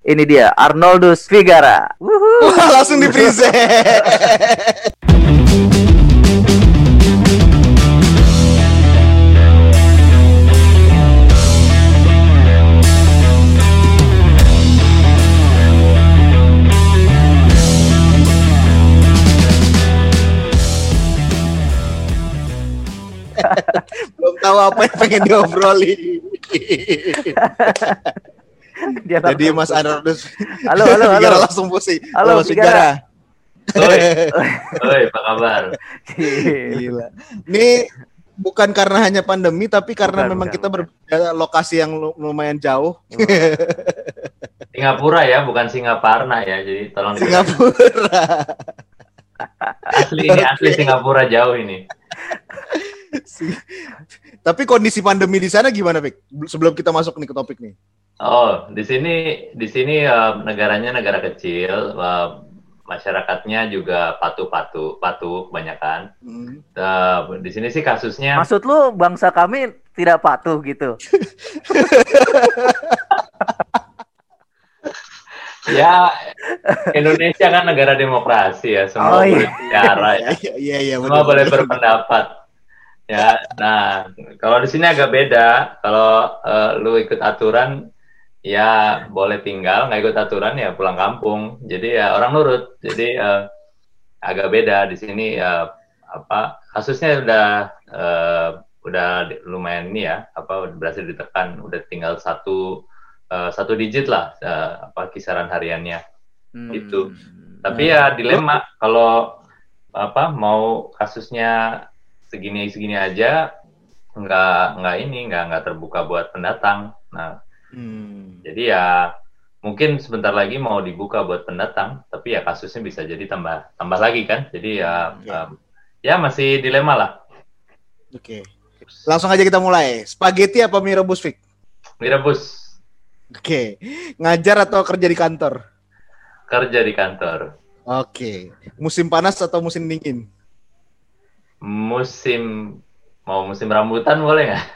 Ini dia Arnoldus Figara. Wah, langsung di present. Belum tahu apa yang pengen diobrolin. Jadi Mas Arnoldus Halo, halo, halo. Figara langsung pusing. Halo, Mas Figara. Oi, oi, apa kabar? Gila. Ini bukan karena hanya pandemi tapi karena Bukan, memang bukan, kita bukan. berada lokasi yang lu- lumayan jauh. Singapura ya, bukan Singaparna ya. Jadi tolong di- Singapura. asli ini asli Singapura jauh ini. tapi kondisi pandemi di sana gimana, Pik? Sebelum kita masuk nih ke topik nih. Oh, di sini di sini eh, negaranya negara kecil, eh, masyarakatnya juga patuh-patuh, patuh kebanyakan. Hmm. Eh, di sini sih kasusnya Maksud lu bangsa kami tidak patuh gitu? ya Indonesia kan negara demokrasi ya, Oh, semua iya. boleh bicara ya. Iya, iya, iya. semua benar, boleh benar. berpendapat ya nah kalau di sini agak beda kalau eh, lu ikut aturan ya boleh tinggal nggak ikut aturan ya pulang kampung jadi ya orang nurut jadi eh, agak beda di sini eh, apa kasusnya udah eh, udah lumayan ini ya apa berhasil ditekan udah tinggal satu eh, satu digit lah eh, apa kisaran hariannya Hmm. Gitu. tapi ya dilema kalau apa mau kasusnya segini segini aja nggak nggak ini nggak nggak terbuka buat pendatang. Nah Hmm. jadi ya mungkin sebentar lagi mau dibuka buat pendatang, tapi ya kasusnya bisa jadi tambah tambah lagi kan. Jadi ya Oke. em, ya masih dilema lah. Oke. Langsung aja kita mulai. Spaghetti apa mie rebus, Fik? Mirebus Oke. Ngajar atau kerja di kantor? kerja di kantor. Oke. Musim panas atau musim dingin? Musim mau musim rambutan boleh nggak?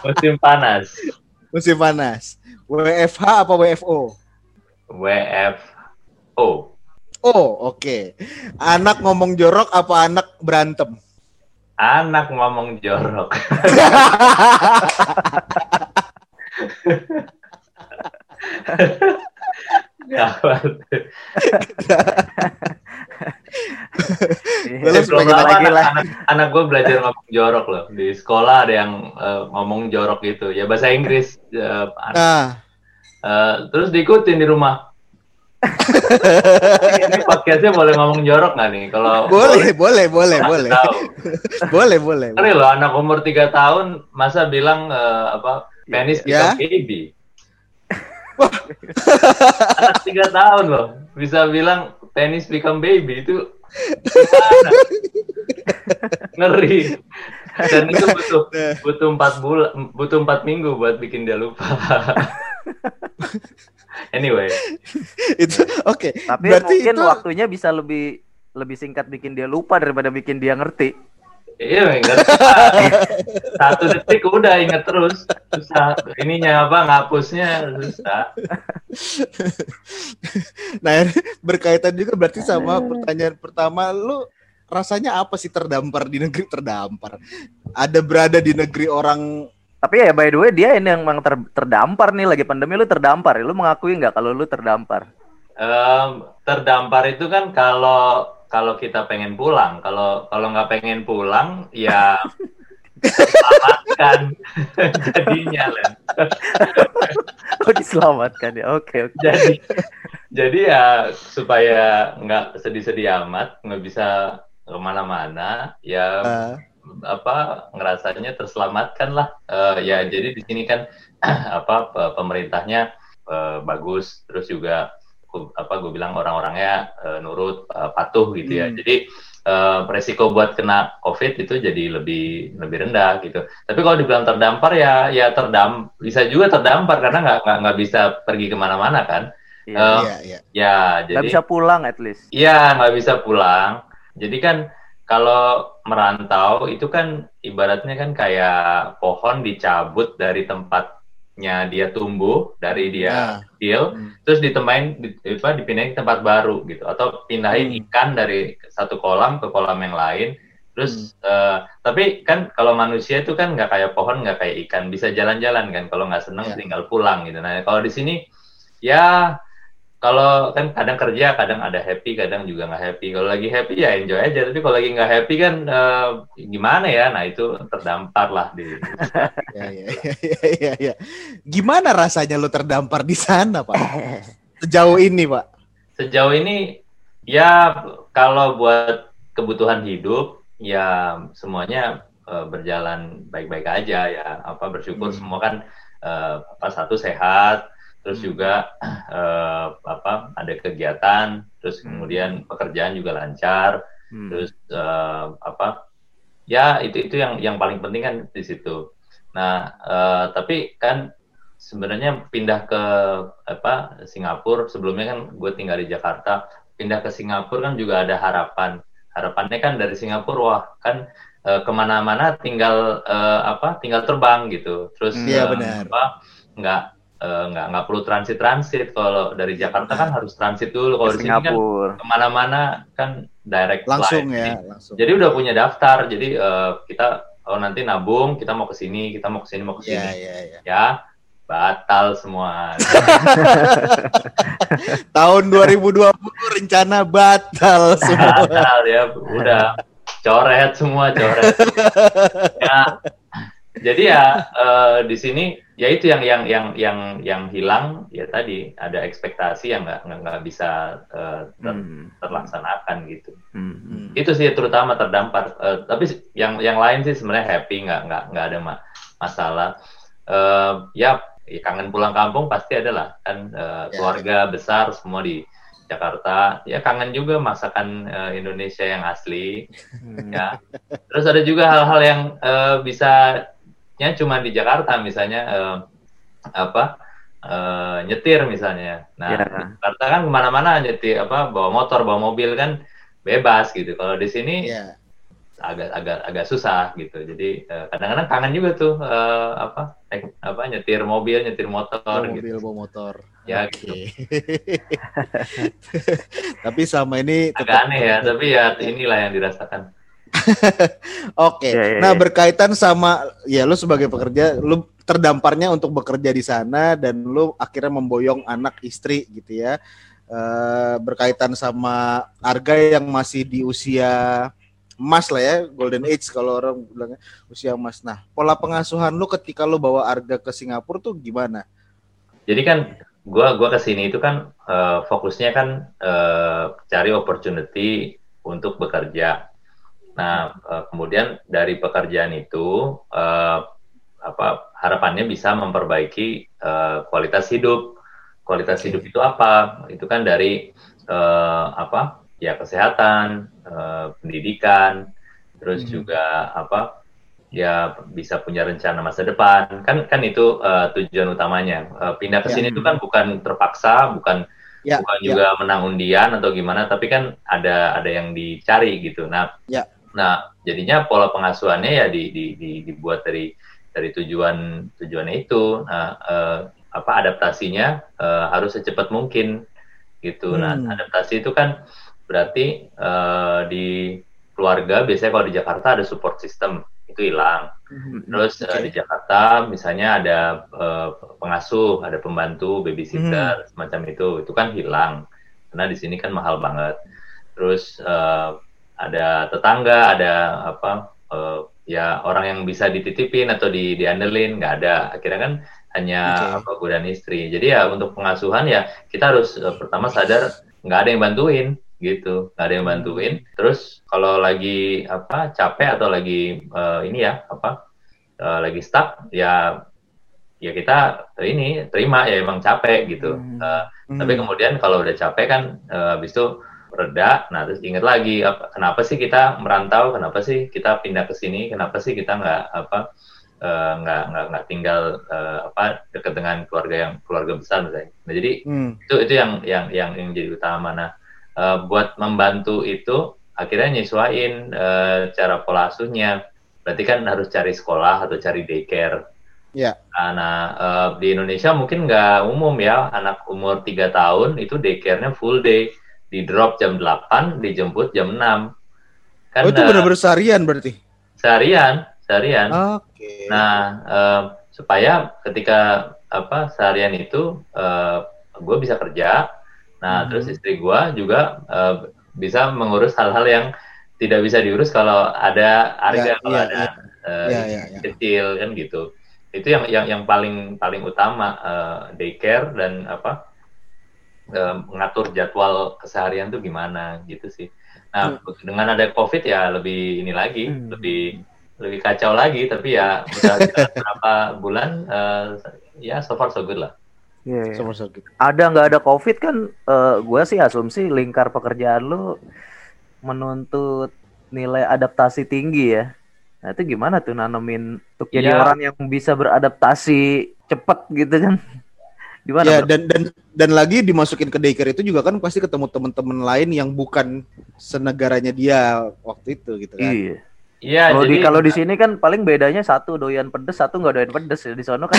musim panas. Musim panas. WFH apa WFO? WFO. Oh, oke. Anak ngomong jorok apa anak berantem? Anak ngomong jorok. Eh, belum sebagai lagi anak, lah. anak, anak gue belajar ngomong jorok loh. Di sekolah ada yang eh, ngomong jorok gitu. Ya bahasa Inggris. an- Nah, eh, terus diikutin di rumah. Ini podcastnya boleh ngomong jorok nggak nih? Kalau boleh, boleh, boleh, boleh. tahu. Boleh, boleh. Ngeri loh anak umur 3 tahun masa bilang eh, apa penis Ya. become baby. anak 3 tahun loh bisa bilang penis become baby itu? Ngeri. Dan itu butuh butuh empat bulan butuh empat minggu buat bikin dia lupa. anyway, Itu oke. Tapi Berarti mungkin itu waktunya bisa lebih lebih singkat bikin dia lupa daripada bikin dia ngerti. Iya enggak satu detik udah inget terus susah ininya apa ngapusnya susah Nah, ini berkaitan juga berarti sama pertanyaan pertama lu rasanya apa sih terdampar di negeri terdampar? Ada berada di negeri orang Tapi ya by the way dia ini yang memang ter- terdampar nih lagi pandemi lu terdampar. ya. Lu mengakui nggak kalau lu terdampar? Em, terdampar itu kan kalau kalau kita pengen pulang kalau kalau nggak pengen pulang ya selamatkan jadinya Len. Oh diselamatkan ya. Oke oke. jadi jadi ya supaya nggak sedih-sedih amat nggak bisa ke mana-mana ya eh, apa ngerasanya terselamatkan lah Eh, ya jadi di sini kan apa pe- pemerintahnya eh, bagus terus juga ku- apa gue bilang orang-orangnya eh, nurut eh, patuh gitu ya Hmm. jadi eh, resiko buat kena covid itu jadi lebih lebih rendah gitu tapi kalau dibilang terdampar ya ya terdam bisa juga terdampar karena nggak nggak nggak bisa pergi ke mana-mana kan Iya. Iya, iya. ya Nggak jadi bisa pulang at least. Iya, nggak bisa pulang. Jadi kan kalau merantau itu kan ibaratnya kan kayak pohon dicabut dari tempat tempatnya dia tumbuh dari dia Nah, kecil hmm. terus ditemain di, apa, dipindahin ke tempat baru gitu atau pindahin Hmm. ikan dari satu kolam ke kolam yang lain terus Hmm. eh, tapi kan kalau manusia itu kan nggak kayak pohon nggak kayak ikan bisa jalan-jalan kan kalau nggak seneng Ya. tinggal pulang gitu nah kalau di sini ya kalau kan kadang kerja kadang ada happy kadang juga nggak happy kalau lagi happy ya enjoy aja tapi kalau lagi nggak happy kan eh, gimana ya nah itu terdampar lah di Ya, ya, ya, ya, ya, ya. Gimana rasanya lo terdampar di sana, Pak? Sejauh ini, Pak. sejauh ini ya kalau buat kebutuhan hidup ya semuanya eh, berjalan baik-baik aja ya apa bersyukur Hmm. semua kan eh, apa satu sehat terus Hmm. juga eh, apa ada kegiatan terus Hmm. kemudian pekerjaan juga lancar Hmm. terus eh, apa ya itu itu yang yang paling penting kan di situ nah eh, tapi kan sebenarnya pindah ke apa Singapura sebelumnya kan gue tinggal di Jakarta pindah ke Singapura kan juga ada harapan harapannya kan dari Singapura wah kan ke mana-mana tinggal eh, apa tinggal terbang gitu terus Iya, benar. apa nggak eh, nggak nggak perlu transit transit kalau dari Jakarta kan harus transit dulu kalau Ke di sini kan Singapura. ke mana-mana kan direct Langsung flight. ya, Jadi- langsung. Jadi udah punya daftar. Jadi eh, kita kalau nanti nabung, kita mau ke sini, kita mau ke sini, mau ke Ya, sini. ya, ya. Ya, batal semua. Tahun 2020 rencana batal semua. batal ya, udah coret semua, coret. ya, jadi ya eh, di sini ya itu yang yang yang yang yang hilang ya tadi ada ekspektasi yang nggak nggak bisa eh, ter- Hmm. terlaksanakan gitu. Hmm. Hmm. itu sih terutama terdampar Eh, tapi yang yang lain sih sebenarnya happy nggak nggak nggak ada ma- masalah Eh, ya kangen pulang kampung pasti ada lah kan eh, Ya. keluarga besar semua di Jakarta ya kangen juga masakan eh, Indonesia yang asli Hmm. ya terus ada juga hal-hal yang eh, bisa nya cuma di Jakarta misalnya eh, apa eh, nyetir misalnya nah Ya. di Jakarta kan ke mana-mana nyetir apa bawa motor bawa mobil kan bebas gitu kalau di sini Ya. agak agak agak susah gitu jadi eh, kadang-kadang kangen juga tuh eh, apa naik- apa nyetir mobil nyetir motor Bawa gitu mobil, bawa motor. Ya, Oke. gitu. Tapi sama ini agak tetap aneh ya tapi ya inilah yang dirasakan Oke. Ya, ya, Nah, ya. berkaitan sama ya lu sebagai pekerja, lu terdamparnya untuk bekerja di sana dan lu akhirnya memboyong anak istri gitu ya. Eh, berkaitan sama harga yang masih di usia emas lah ya, golden age kalau orang bilangnya usia emas. Nah, pola pengasuhan lu ketika lu bawa Arga ke Singapura tuh gimana? jadi kan gua gua ke sini itu kan eh, fokusnya kan eh, cari opportunity untuk bekerja nah eh, kemudian dari pekerjaan itu eh, apa harapannya bisa memperbaiki eh, kualitas hidup kualitas hidup itu apa itu kan dari eh, apa ya kesehatan eh, pendidikan terus Hmm. juga apa ya bisa punya rencana masa depan kan kan itu eh, tujuan utamanya Eh, pindah ke Ya. sini itu kan bukan terpaksa bukan Ya, bukan ya. juga menang undian atau gimana tapi kan ada ada yang dicari gitu nah Ya. Nah jadinya pola pengasuhannya ya di, di, di- dibuat dari dari tujuan tujuannya itu nah eh, apa adaptasinya eh, harus secepat mungkin gitu nah Hmm. adaptasi itu kan berarti eh, di keluarga biasanya kalau di Jakarta ada support system itu hilang Hmm. Terus eh, Oke. di Jakarta misalnya ada eh, pengasuh, ada pembantu, babysitter, semacam itu, itu kan hilang karena di sini kan mahal banget. Terus eh, ada tetangga, ada apa eh, ya orang yang bisa dititipin atau di diandelin nggak ada. Akhirnya kan hanya Oke. apa gue dan istri. Jadi ya untuk pengasuhan ya kita harus eh, pertama sadar nggak ada yang bantuin gitu nggak ada yang bantuin terus kalau lagi apa capek atau lagi eh, ini ya apa eh, lagi stuck ya ya kita ini terima ya emang capek gitu Hmm. Eh, Hmm. tapi kemudian kalau udah capek kan eh, habis itu reda. Nah terus ingat lagi apa, kenapa sih kita merantau? Kenapa sih kita pindah ke sini? Kenapa sih kita nggak apa eh, nggak nggak nggak tinggal eh, apa dekat dengan keluarga yang keluarga besar misalnya. Nah jadi Hmm. itu itu yang yang yang yang jadi utama. Nah eh, buat membantu itu akhirnya nyesuaiin eh, cara pola asuhnya. Berarti kan harus cari sekolah atau cari daycare. Iya. Nah, nah, eh, di Indonesia mungkin nggak umum ya, anak umur 3 tahun itu daycare-nya full day, di drop jam 8, dijemput jam 6. Kan Oh itu benar-benar seharian berarti. seharian, seharian. Oke. Nah, eh, supaya ketika apa seharian itu eh, gue bisa kerja, nah Mhm. terus istri gue juga eh, bisa mengurus hal-hal yang tidak bisa diurus kalau ada harga, Ya, kalau iya, ada eh, Iya, iya, iya. kecil kan gitu. Itu yang yang yang paling paling utama daycare dan apa eh, mengatur jadwal keseharian tuh gimana gitu sih. Nah, dengan ada COVID ya lebih ini lagi, Hmm. lebih lebih kacau lagi tapi ya udah beberapa bulan eh, ya so far so good lah. Iya, iya. Sama sakit. Ada nggak ada COVID kan? eh gue sih asumsi lingkar pekerjaan lu menuntut nilai adaptasi tinggi ya. Nah itu gimana tuh nanemin untuk jadi Iya. orang yang bisa beradaptasi cepet gitu kan? Gimana? Ya Bro? dan dan dan lagi dimasukin ke daycare itu juga kan pasti ketemu teman-teman lain yang bukan senegaranya dia waktu itu gitu kan. Iya. Iya, Kalau di jadi kalau di sini kan paling bedanya satu doyan pedes, satu nggak doyan pedes ya. Di sono kan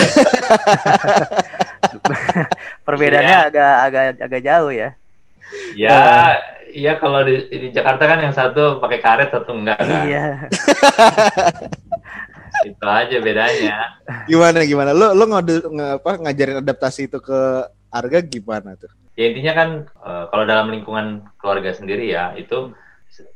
perbedaannya Iya. agak agak agak jauh ya. ya iya kalau di, di Jakarta kan yang satu pakai karet satu enggak kan. Iya. Itu aja bedanya. Gimana gimana? Lo lo ngode, nge- apa, ngajarin adaptasi itu ke harga gimana tuh? Ya intinya kan eh, kalau dalam lingkungan keluarga sendiri ya itu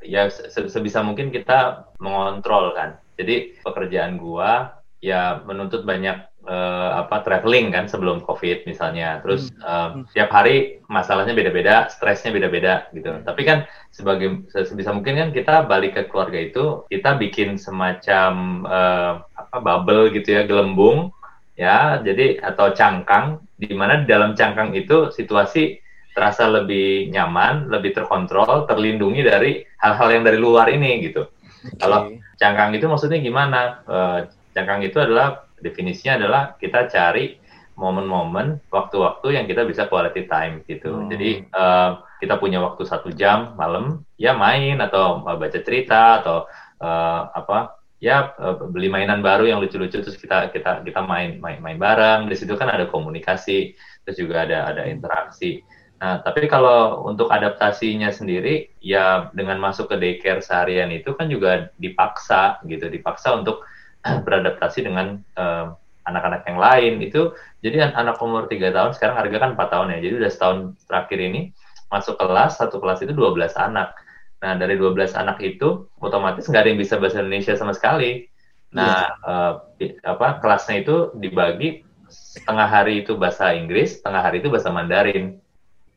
ya se- sebisa mungkin kita mengontrol kan. Jadi pekerjaan gua ya menuntut banyak eh, apa traveling kan sebelum covid misalnya. Terus eh, tiap hari masalahnya beda-beda, stresnya beda-beda gitu. Tapi kan sebagai se- sebisa mungkin kan kita balik ke keluarga itu kita bikin semacam eh, apa bubble gitu ya gelembung ya jadi atau cangkang di mana di dalam cangkang itu situasi terasa lebih nyaman, lebih terkontrol, terlindungi dari hal-hal yang dari luar ini gitu. Kalau Oke. cangkang itu maksudnya gimana? Eh, cangkang itu adalah definisinya adalah kita cari momen-momen, waktu-waktu yang kita bisa quality time gitu. Hmm. Jadi eh, kita punya waktu satu jam malam, ya main atau eh, baca cerita atau eh, apa? Ya beli mainan baru yang lucu-lucu terus kita kita kita main main main bareng. Di situ kan ada komunikasi, terus juga ada ada interaksi. Nah, tapi kalau untuk adaptasinya sendiri, ya dengan masuk ke daycare seharian itu kan juga dipaksa gitu, dipaksa untuk beradaptasi dengan eh, anak-anak yang lain itu. Jadi an- anak umur 3 tahun sekarang harga kan 4 tahun ya. Jadi udah setahun terakhir ini masuk kelas, satu kelas itu 12 anak. Nah, dari 12 anak itu otomatis nggak ada yang bisa bahasa Indonesia sama sekali. Nah, eh, di- apa kelasnya itu dibagi setengah hari itu bahasa Inggris, setengah hari itu bahasa Mandarin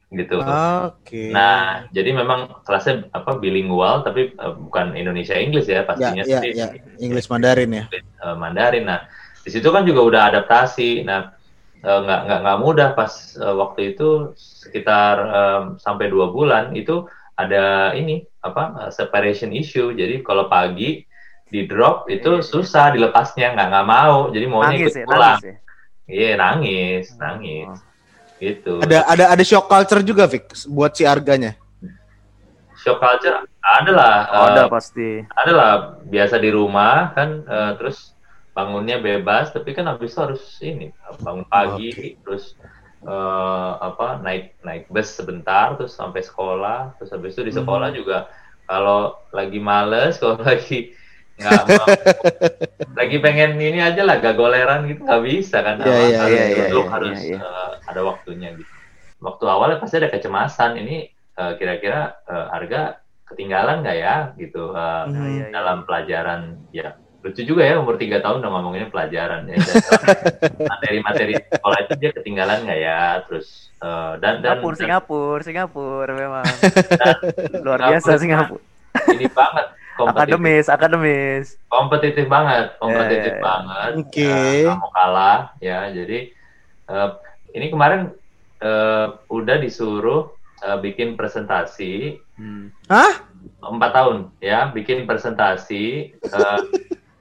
gitu. Oke. Nah, jadi memang kelasnya apa bilingual tapi eh, bukan Indonesia Inggris ya ya pastinya ya sih ya English Mandarin ya. eh, Mandarin. Nah, di situ kan juga udah adaptasi. Nah, eh, nggak nggak nggak mudah pas eh, waktu itu sekitar eh, sampai dua bulan itu ada ini apa separation issue. Jadi kalau pagi di drop itu susah dilepasnya nggak nggak mau. Jadi maunya Nangis ikut ya, pulang. nangis ya. Iya nangis, nangis. Oh. Gitu. Ada ada ada shock culture juga Fik buat si harganya. Shock culture ada lah. Oh, ada pasti. adalah biasa di rumah kan eh, terus bangunnya bebas tapi kan habis itu harus ini bangun pagi terus eh, apa naik naik bus sebentar terus sampai sekolah terus habis itu di sekolah juga kalau lagi males kalau lagi nggak mau lagi pengen ini aja lah gagoleran gitu nggak bisa kan Awal iya, harus iya, duduk, iya, harus iya. eh, ada waktunya gitu waktu awalnya pasti ada kecemasan ini eh, kira-kira eh, harga ketinggalan nggak ya gitu eh, Iya, Hmm. iya, iya. dalam pelajaran ya lucu juga ya umur tiga tahun udah ngomonginnya pelajaran ya Dan materi-materi sekolah itu dia ketinggalan nggak ya terus eh, dan dan Singapura, dan Singapura, Singapura memang. Luar Singapura biasa Singapura. ini banget Akademis, akademis. kompetitif banget kompetitif Eh, banget Oke. Ya, nggak mau kalah ya jadi eh, ini kemarin eh, udah disuruh eh, bikin presentasi Hmm. Hah? empat tahun ya bikin presentasi eh,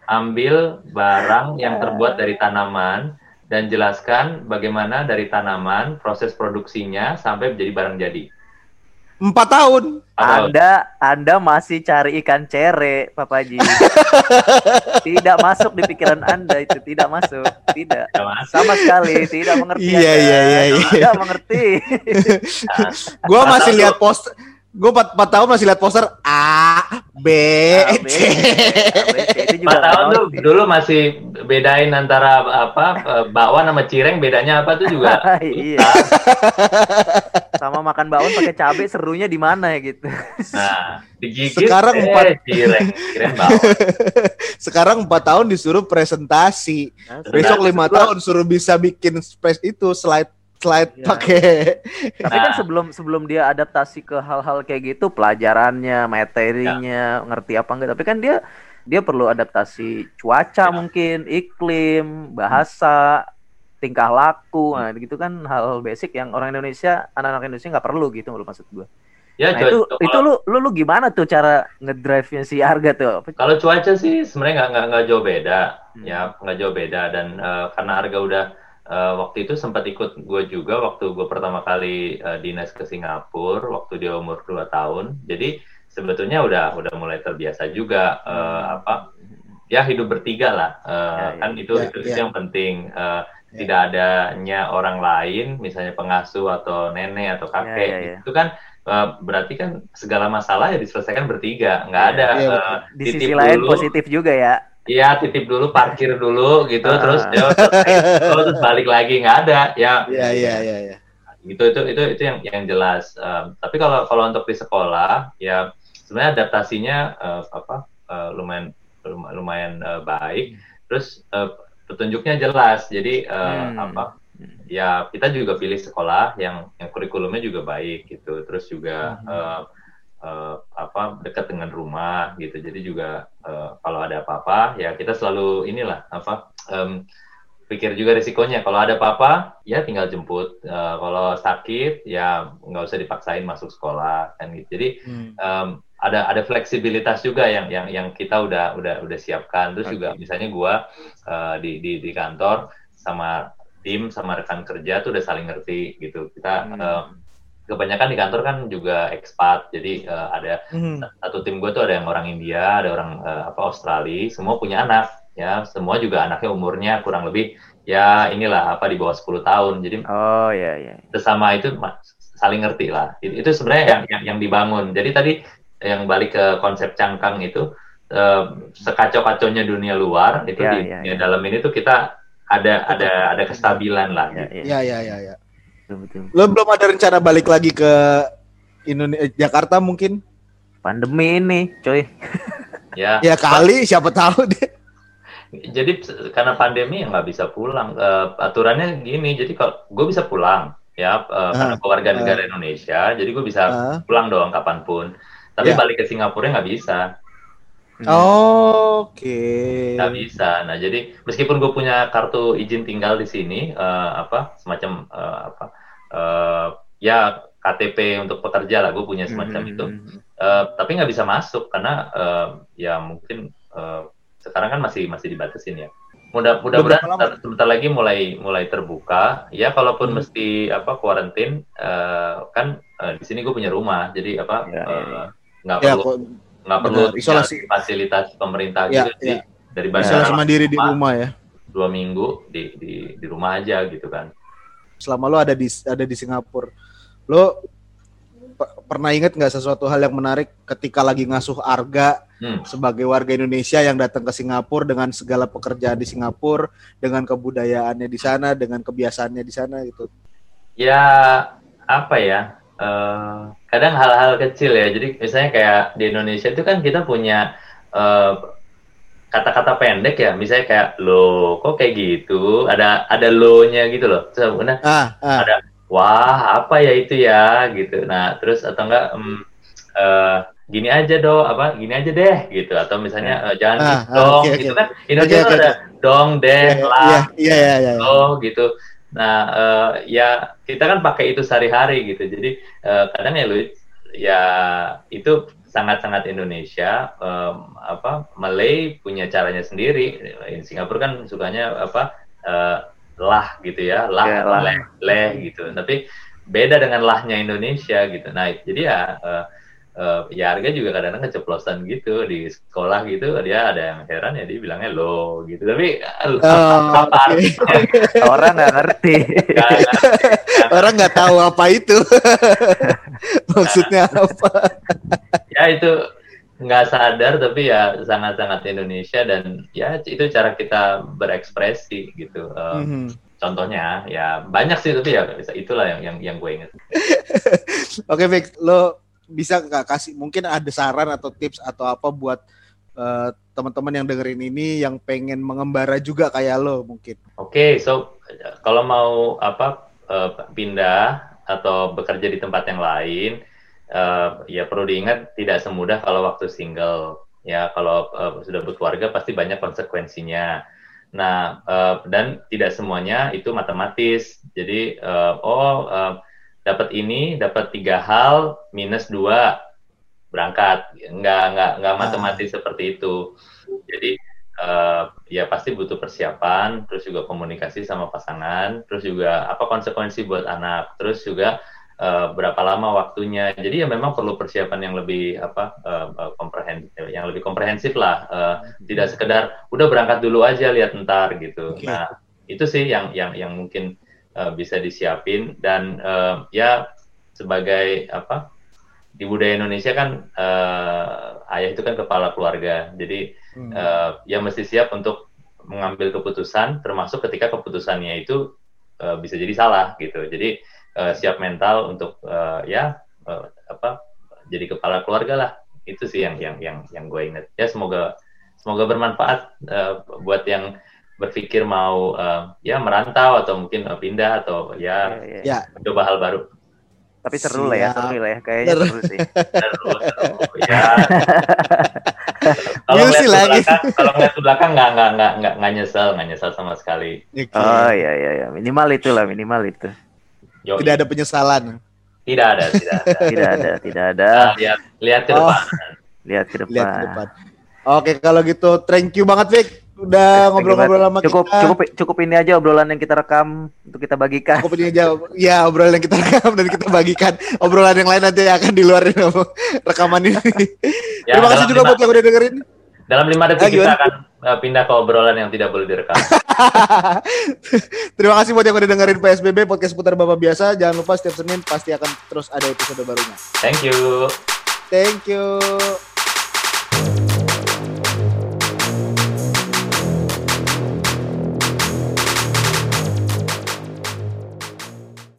ambil barang yang terbuat dari tanaman dan jelaskan bagaimana dari tanaman proses produksinya sampai menjadi barang jadi Empat tahun. Anda Anda masih cari ikan cere, Papaji. tidak masuk di pikiran Anda itu, tidak masuk. Tidak. Sama sekali tidak mengerti. Iya, iya, iya, iya. Tidak mengerti. Gua masih lihat post gue 4, 4 tahun masih lihat poster A, B, A, B, C. A, B, C. Itu juga Empat tahun nggak tuh dulu masih bedain antara apa eh, bakwan sama cireng bedanya apa tuh juga. iya. Sama makan bakwan pakai cabe serunya di mana ya gitu. Nah, digigit Sekarang eh, empat. cireng, cireng bakwan. Sekarang 4 tahun disuruh presentasi. Besok lima tahun suruh bisa bikin space itu slide slide Iya. pakai Tapi kan Nah. sebelum sebelum dia adaptasi ke hal-hal kayak gitu, pelajarannya, materinya, ngerti apa enggak. Tapi kan dia dia perlu adaptasi cuaca Ya. mungkin, iklim, bahasa, tingkah laku. Nah, gitu kan hal basic yang orang Indonesia, anak-anak Indonesia nggak perlu gitu loh maksud gua. Ya, Nah, itu kalau- itu lu, lu lu gimana tuh cara ngedrive-nya si Arga tuh? Kalau cuaca sih sebenarnya nggak nggak nggak jauh beda, Hmm. ya nggak jauh beda dan eh, karena Arga udah eh, waktu itu sempat ikut gue juga waktu gue pertama kali eh, dinas ke Singapura waktu dia umur 2 tahun, jadi sebetulnya udah udah mulai terbiasa juga eh, apa ya hidup bertiga lah, Hmm. Ya, ya. kan itu Ya, itu, ya. itu yang penting. Eh, Ya. Tidak adanya orang lain, misalnya pengasuh atau nenek atau kakek, Ya, ya, ya. itu kan berarti kan segala masalah ya diselesaikan bertiga, nggak Ya, ada ya, eh, Di titip sisi lain dulu, positif juga ya. Iya, titip dulu, parkir dulu gitu, Ah. terus ya, terus, terus balik lagi nggak ada, ya. Iya iya iya iya. Gitu itu itu itu yang yang jelas. Um, tapi kalau kalau untuk di sekolah, ya sebenarnya adaptasinya eh, apa eh, lumayan lum- lumayan eh, baik. Terus eh, petunjuknya jelas, jadi eh, Hmm. apa? Ya kita juga pilih sekolah yang yang kurikulumnya juga baik gitu. Terus juga eh, eh, apa dekat dengan rumah gitu. Jadi juga eh, kalau ada apa-apa ya kita selalu inilah apa em, pikir juga risikonya. Kalau ada apa-apa ya tinggal jemput. Eh, kalau sakit ya nggak usah dipaksain masuk sekolah kan gitu. Jadi Hmm. em, ada ada fleksibilitas juga yang yang yang kita udah udah udah siapkan. Terus juga misalnya gua eh, di di di kantor sama tim sama rekan kerja tuh udah saling ngerti gitu. Kita Hmm. Kebanyakan di kantor kan juga expat. Jadi eh, ada Hmm. satu tim gue tuh ada yang orang India, ada orang eh, apa Australia, semua punya anak ya, semua juga anaknya umurnya kurang lebih ya inilah apa di bawah 10 tahun. Jadi Oh iya iya. sesama itu saling ngerti lah. Itu, itu sebenarnya yang, yang yang dibangun. Jadi tadi yang balik ke konsep cangkang itu eh, sekacau-kacaunya dunia luar itu Ya, di ya, ya. dalam ini tuh kita ada ada ada kestabilan lah. Iya, gitu. Iya iya iya iya. Betul. Lo belum ada rencana balik lagi ke Indonesia Jakarta mungkin? Pandemi ini, coy. Ya. Ya kali siapa tahu deh. Jadi karena pandemi ya nggak bisa pulang. Eh, aturannya gini, jadi kalau gue bisa pulang ya eh, karena gue warga negara Indonesia, jadi gue bisa Ah. pulang doang kapan pun. Tapi Ya. balik ke Singapura nggak bisa, Hmm. Oke. nggak bisa. Nah jadi meskipun gue punya kartu izin tinggal di sini, eh, apa semacam eh, apa eh, ya KTP untuk pekerja lah, gue punya semacam Hmm, itu. Eh, tapi nggak bisa masuk karena eh, ya mungkin eh, sekarang kan masih masih dibatasin ya. Mudah mudah-mudahan sebentar, sebentar lagi mulai mulai terbuka. Ya kalaupun Hmm. mesti apa kuarantin eh, kan eh, di sini gue punya rumah jadi apa Ya, ya, eh, nggak Ya perlu kok nggak perlu isolasi. fasilitas pemerintah Ya, gitu ya. daripada isolasi mandiri di rumah, ya. dua minggu di, di di rumah aja gitu kan. Selama lo ada di ada di Singapura, lo pe- pernah inget nggak sesuatu hal yang menarik ketika lagi ngasuh Arga Hmm. sebagai warga Indonesia yang datang ke Singapura dengan segala pekerjaan di Singapura, dengan kebudayaannya di sana, dengan kebiasaannya di sana gitu. Ya apa ya? Eh, kadang hal-hal kecil ya. Jadi misalnya kayak di Indonesia itu kan kita punya eh, kata-kata pendek ya. Misalnya kayak lo kok kayak gitu. Ada ada lo-nya gitu loh. Terus kemudian Ah, ah. ada wah apa ya itu ya gitu. Nah terus atau enggak em, eh, gini aja dong apa gini aja deh gitu atau misalnya eh, jangan Ah, gitu ah, dong oke, gitu oke. kan Indonesia tuh oke, ada dong deh Iya, lah iya, iya, iya, iya. oh gitu. Nah, eh, ya kita kan pakai itu sehari-hari gitu. Jadi eh, kadang ya lu ya itu sangat-sangat Indonesia. Em, apa Malay punya caranya sendiri. Di Singapura kan sukanya apa eh, lah gitu ya, lah, Ya, lah. leh, leh gitu. Tapi beda dengan lahnya Indonesia gitu. Nah, jadi ya uh, uh, ya harga juga kadang-kadang keceplosan gitu di sekolah gitu dia ada yang heran ya dia bilangnya lo gitu tapi Oh, apa artinya? Orang nggak ngerti. Orang nggak tahu apa itu. Maksudnya apa? ya itu nggak sadar tapi ya sangat-sangat Indonesia dan ya itu cara kita berekspresi gitu. Uh, Mhm. Contohnya ya banyak sih tapi ya itulah yang yang yang gue inget. Oke, Vic, lo bisa nggak kasih mungkin ada saran atau tips atau apa buat eh, teman-teman yang dengerin ini yang pengen mengembara juga kayak lo mungkin. Oke, so kalau mau apa eh, pindah atau bekerja di tempat yang lain, eh, ya perlu diingat tidak semudah kalau waktu single. Ya, kalau eh, sudah berkeluarga pasti banyak konsekuensinya. Nah, eh, dan tidak semuanya itu matematis. Jadi, eh, oh eh, dapat ini, dapat tiga hal minus dua berangkat. Nggak nggak nggak matematis seperti itu. Jadi eh, ya pasti butuh persiapan, terus juga komunikasi sama pasangan, terus juga apa konsekuensi buat anak, terus juga eh, berapa lama waktunya. Jadi ya memang perlu persiapan yang lebih apa eh, eh, komprehensif, yang lebih komprehensif lah. Eh, tidak sekedar udah berangkat dulu aja lihat ntar gitu. Oke. Nah itu sih yang yang yang mungkin eh, bisa disiapin dan eh, ya sebagai apa di budaya Indonesia kan eh, ayah itu kan kepala keluarga. Jadi Hmm. eh, ya mesti siap untuk mengambil keputusan termasuk ketika keputusannya itu eh, bisa jadi salah gitu jadi eh, siap mental untuk eh, ya eh, apa jadi kepala keluarga lah itu sih yang yang yang yang gue inget ya semoga semoga bermanfaat eh, buat yang berpikir mau eh, ya merantau atau mungkin eh, pindah atau ya Iya, iya. Ya, coba hal baru Tapi seru lah ya, Siap. seru lah ya. Kayaknya Seru. seru sih. Seru, seru. ya kalau ngeliat ke lagi. belakang kalau ngeliat ke belakang nggak nggak nggak nggak nggak nyesel nggak nyesel sama sekali oke. Oh iya iya iya. Minimal itu lah, minimal itu. Yoi. tidak ada penyesalan. Tidak ada, tidak ada. Tidak ada, tidak ada. Nah, lihat, lihat ke Oh. depan. Lihat ke depan. Lihat ke depan. Oke, kalau gitu thank you banget Vic udah you ngobrol-ngobrol sama cukup, kita. Cukup cukup ini aja obrolan yang kita rekam untuk kita bagikan. Cukup ini aja. Ya, obrolan yang kita rekam dan kita bagikan. Obrolan yang lain nanti akan di luar rekaman ini. Ya, Terima kasih juga lima- buat yang udah dengerin. Dalam lima Ah, detik kita gimana? akan uh, pindah ke obrolan yang tidak boleh direkam. Terima kasih buat yang udah dengerin PSBB podcast putar bapak biasa. Jangan lupa setiap Senin pasti akan terus ada episode barunya. Thank you. Thank you.